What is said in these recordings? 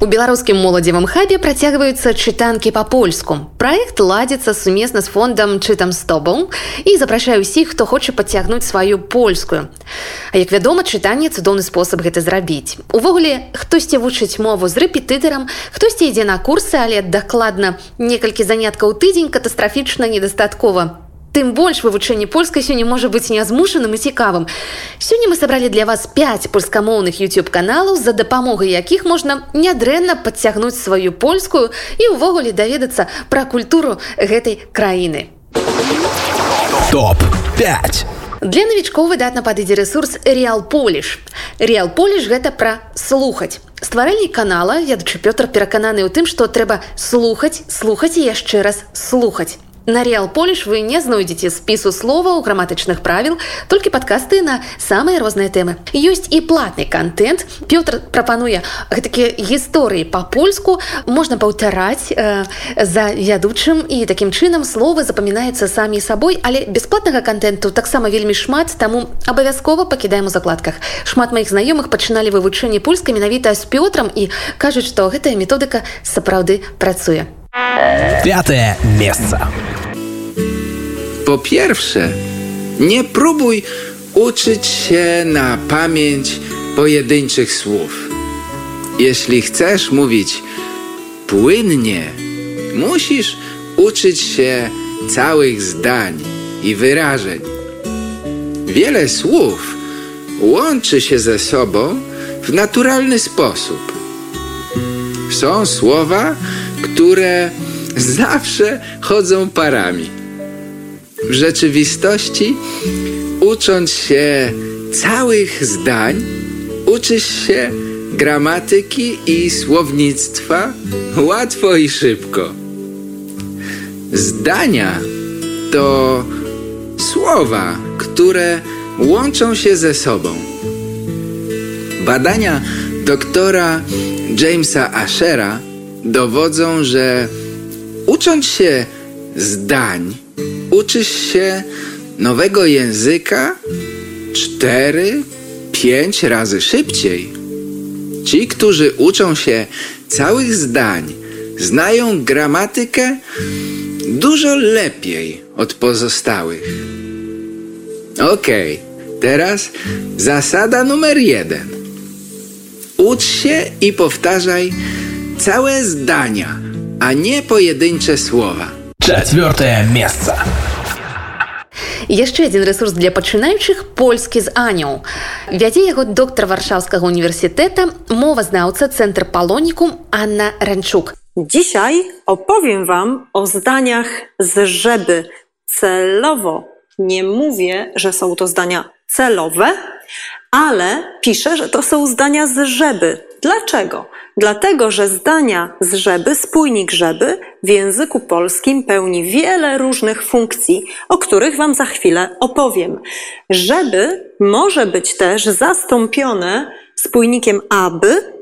У беларускім моладзевым хабе працягваюцца чытанкі па-польску. Праект ладзіцца сумесна з фондам чытам з тобом і запрашаю ўсіх, хто хоча падцягнуць сваю польскую. А як вядома, чытанне цудоўны спосаб гэта зрабіць. Увогуле, хтосьці вучыць мову з рэпетытарам, хтосьці ідзе на курсы, але дакладна некалькі заняткаў тыдзень катастрафічна недастаткова. Тым больш вывучэнне польскай сёння можа быць нязмушаным і цікавым. Сёння мы сабралі для вас 5 польскамоўных YouTube каналаў, за дапамогай якіх можна нядрэнна падцягнуць сваю польскую і ўвогуле даведацца пра культуру гэтай краіны. Топ 5. Для навічкоў выдатна падыдзе рэсурс Реал Поліш. Реал Поліш гэта пра слухаць. Стваральнік канала, ядучы Пётр перакананы ў тым, што трэба слухаць, слухаць і яшчэ раз слухаць. На Реал Поліш вы не знойдзеце спісу словаў граматычных правіл, толькі падкасты на самыя розныя тэмы. Ёсць і платны контент. Пётр прапануе гэтакія гісторыі па-польску можна паўтараць э, за вядучым і такім чынам словы запамінаюцца самі сабой, але бясплатнага контенту таксама вельмі шмат, таму абавязкова пакідаем у закладках. Шмат маіх знаёмых пачыналі вывучэнне польскай менавіта з Пётрам і кажуць, што гэтая методыка сапраўды працуе. Пятое место. Po pierwsze, nie próbuj uczyć się na pamięć pojedynczych słów. Jeśli chcesz mówić płynnie, musisz uczyć się całych zdań i wyrażeń. Wiele słów łączy się ze sobą w naturalny sposób. Są słowa, które zawsze chodzą parami. W rzeczywistości, ucząc się całych zdań, uczysz się gramatyki i słownictwa łatwo i szybko. Zdania to słowa, które łączą się ze sobą. Badania doktora Jamesa Ashera dowodzą, że ucząc się zdań, uczysz się nowego języka cztery, pięć razy szybciej. Ci, którzy uczą się całych zdań, znają gramatykę dużo lepiej od pozostałych. Okej, teraz zasada numer jeden. Ucz się i powtarzaj całe zdania, a nie pojedyncze słowa. Четвертое место. яшчэ адзін рэсурс для пачынаючых польскі з аняў вядзе яго доктар варшаўскага універсітэта мовазнаўца цэнтр палонікум Анна ранчук Dzisiaj opowiem Wam o zdaniach z żeby. Celowo nie mówię, że są to zdania celowe, ale piszę, że to są zdania z żeby. Dlaczego? Dlatego, że zdania z żeby, spójnik żeby w języku polskim pełni wiele różnych funkcji, o których Wam za chwilę opowiem. Żeby może być też zastąpione spójnikiem aby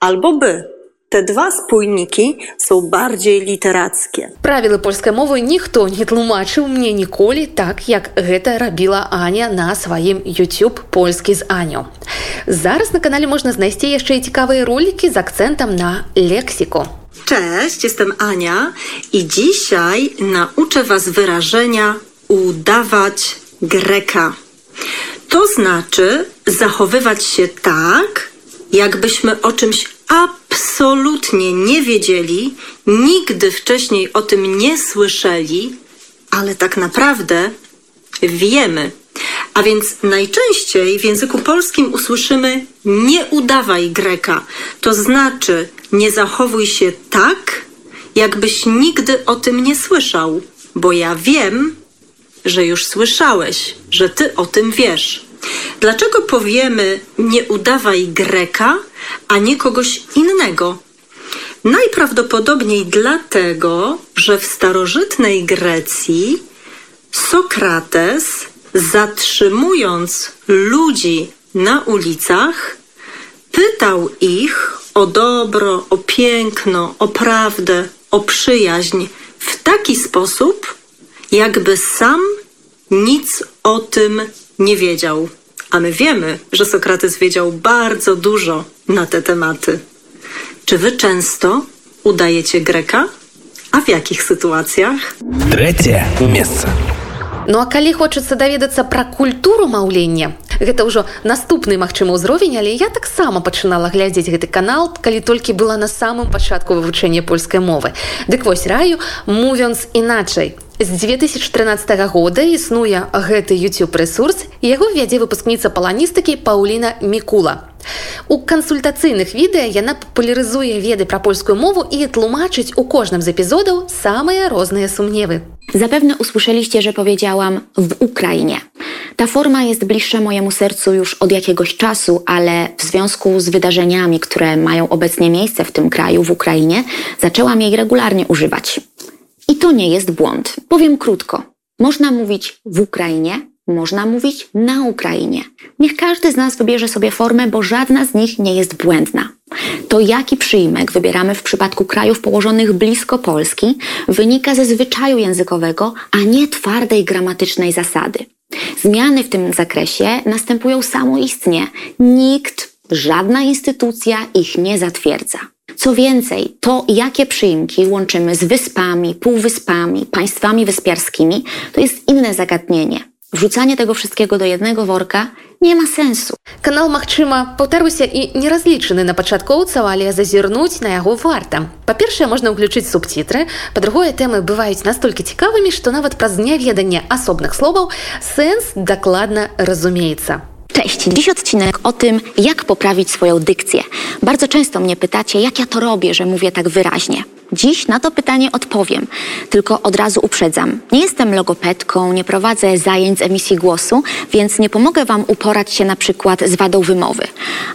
albo by Te dwa spójniki są bardziej literackie. правілы польскай мовы ніхто не тлумачыў мне ніколі так як гэта рабіла Аня на сваім YouTube польскі з Аню зараз на канале можна знайсці яшчэ і цікавыя ролікі з акцэнтам на лексіку Cześć, jestem Ania i dzisiaj nauczę Was wyrażenia udawać Greka. To znaczy zachowywać się tak, jakbyśmy o czymś absolutnie nie wiedzieli, nigdy wcześniej o tym nie słyszeli, ale tak naprawdę wiemy. A więc najczęściej w języku polskim usłyszymy nie udawaj Greka. To znaczy nie zachowuj się tak, jakbyś nigdy o tym nie słyszał, bo ja wiem, że już słyszałeś, że ty o tym wiesz. Dlaczego powiemy nie udawaj Greka, a nie kogoś innego? Najprawdopodobniej dlatego, że w starożytnej Grecji Sokrates, zatrzymując ludzi na ulicach, pytał ich o dobro, o piękno, o prawdę, o przyjaźń w taki sposób, jakby sam nic o tym nie wiedział. A my wiemy, że Sokrates wiedział bardzo dużo na te tematy. Czy wy często udajecie Greka? A w jakich sytuacjach? Третье место. Ну а калі хочацца даведацца пра культуру маўлення, гэта ўжо наступны магчымы ўзровень, але я таксама пачынала глядзець гэты канал, калі толькі была на самым пачатку вывучэння польскай мовы. Дык вось раю, мувёнс іначай. З 2013 года існуе гэты YouTube рэсурс, яго вядзе выпускніца паланістыкі Паўліна Мікула. У кансультацыйных відэа яна папулярызуе веды пра польскую мову і тлумачыць у кожным з эпізодаў самыя розныя сумневы. Zapewne usłyszeliście, że powiedziałam w Ukrainie. Ta forma jest bliższa mojemu sercu już od jakiegoś czasu, ale w związku z wydarzeniami, które mają obecnie miejsce w tym kraju, w Ukrainie, zaczęłam jej regularnie używać. I to nie jest błąd. Powiem krótko. Można mówić w Ukrainie, można mówić na Ukrainie. Niech każdy z nas wybierze sobie formę, bo żadna z nich nie jest błędna. To jaki przyjmek wybieramy w przypadku krajów położonych blisko Polski wynika ze zwyczaju językowego, a nie twardej gramatycznej zasady. Zmiany w tym zakresie następują samoistnie. Nikt, żadna instytucja ich nie zatwierdza. Co więcej, to jakie przyimki łączymy z wyspami, półwyspami, państwami wyspiarskimi, to jest inne zagadnienie. Wrzucanie tego wszystkiego do jednego worka nie ma sensu. Канал, магчыма, паўтаруся і не разлічаны на пачаткоўцаў, але зазірнуць на яго варта. Па-першае, можна ўключыць субцітры. Па-другое, тэмы бываюць настолькі цікавымі, што нават праз няведанне асобных словаў сэнс дакладна разумеецца. Cześć, dziś odcinek o tym, jak poprawić swoją dykcję. Bardzo często mnie pytacie, jak ja to robię, że mówię tak wyraźnie. Dziś na to pytanie odpowiem, tylko od razu uprzedzam. Nie jestem logopedką, nie prowadzę zajęć z emisji głosu, więc nie pomogę Wam uporać się na przykład z wadą wymowy,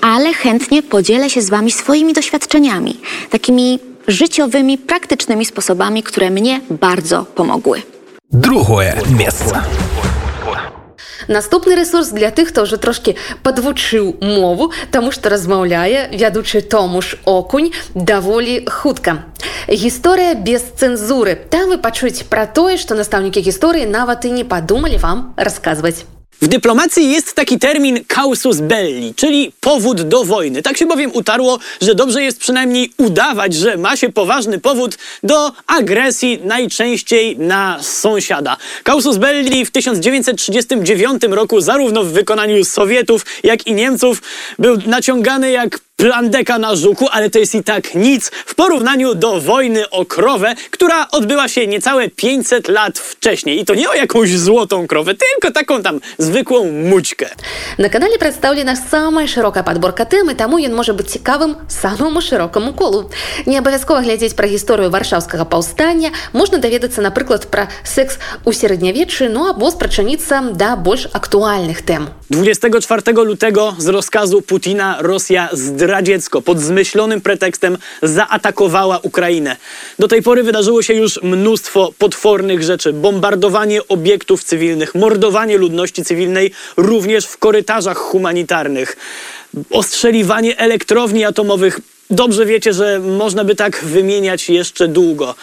ale chętnie podzielę się z Wami swoimi doświadczeniami, takimi życiowymi, praktycznymi sposobami, które mnie bardzo pomogły. Drugie miejsce. Наступны рэсурс для тых, хто ўжо трошкі падвучыў мову, таму што размаўляе вядучы Томуш Окунь даволі хутка. Гісторыя без цэнзуры. Там вы пачуеце пра тое, што настаўнікі гісторыі нават і не падумалі вам расказваць. W dyplomacji jest taki termin causus belli, czyli powód do wojny. Tak się bowiem utarło, że dobrze jest przynajmniej udawać, że ma się poważny powód do agresji, najczęściej na sąsiada. Causus belli w 1939 roku, zarówno w wykonaniu Sowietów, jak i Niemców, był naciągany jak plandeka na żuku, ale to jest i tak nic w porównaniu do wojny o krowę, która odbyła się niecałe 500 lat wcześniej. I to nie o jakąś złotą krowę, tylko taką tam zwykłą mućkę. На канале прадстаўлена самая шырокая падборка тэм і таму ён можа быць цікавым самаму шырокаму колу. Не абавязкова глядзець пра гісторыю варшаўскага паўстання, можна даведацца, напрыклад, пра секс у сярэднявеччы, ну або спрачыніцца да больш актуальных тэм. 24 lutego z rozkazu Putina Rosja zdradziecko pod zmyślonym pretekstem zaatakowała Ukrainę. Do tej pory wydarzyło się już mnóstwo potwornych rzeczy. Bombardowanie obiektów cywilnych, mordowanie ludności cywilnej również w korytarzach humanitarnych, ostrzeliwanie elektrowni atomowych. Dobrze wiecie, że można by tak wymieniać jeszcze długo.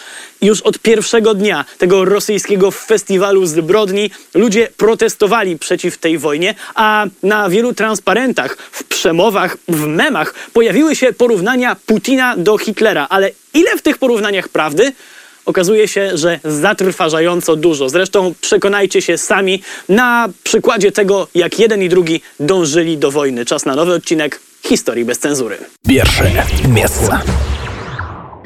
Już od pierwszego dnia tego rosyjskiego festiwalu zbrodni ludzie protestowali przeciw tej wojnie, a na wielu transparentach, w przemowach, w memach pojawiły się porównania Putina do Hitlera. Ale ile w tych porównaniach prawdy? Okazuje się, że zatrważająco dużo. Zresztą przekonajcie się sami na przykładzie tego, jak jeden i drugi dążyli do wojny. Czas na nowy odcinek Historii bez cenzury. Pierwsze место.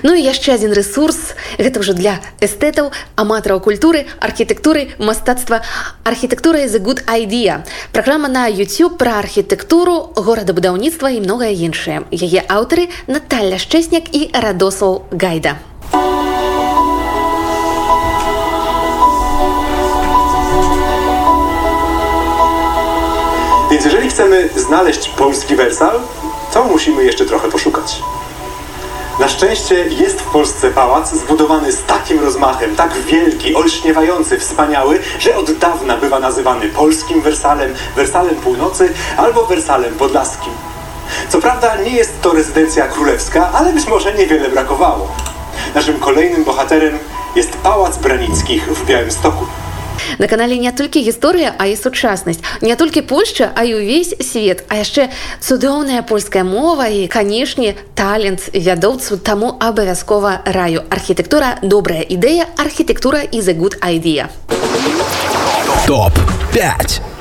Ну і яшчэ адзін рэсурс гэта ўжо для эстэтаў аматараў культуры архітэктуры мастацтва архітэктура is a good idea праграма на YouTube пра архітэктуру горадабудаўніцтва і многае іншае яе аўтары Наталля шчэсняк і радосаў гайда Więc jeżeli chcemy znaleźć polski wersal, to musimy jeszcze trochę poszukać. Na szczęście jest w Polsce pałac zbudowany z takim rozmachem, tak wielki, olśniewający, wspaniały, że od dawna bywa nazywany polskim wersalem, wersalem północy albo wersalem podlaskim. Co prawda nie jest to rezydencja królewska, ale być może niewiele brakowało. Naszym kolejnym bohaterem jest Pałac Branickich w Białymstoku. На канале не толькі гісторыя, а і сучаснасць. Не толькі Польшча, а і ўвесь свет, а яшчэ цудоўная польская мова і, канешне, талент вядоўцу таму абавязкова раю. Архітэктура добрая ідэя, архітэктура is a good idea. Топ 5.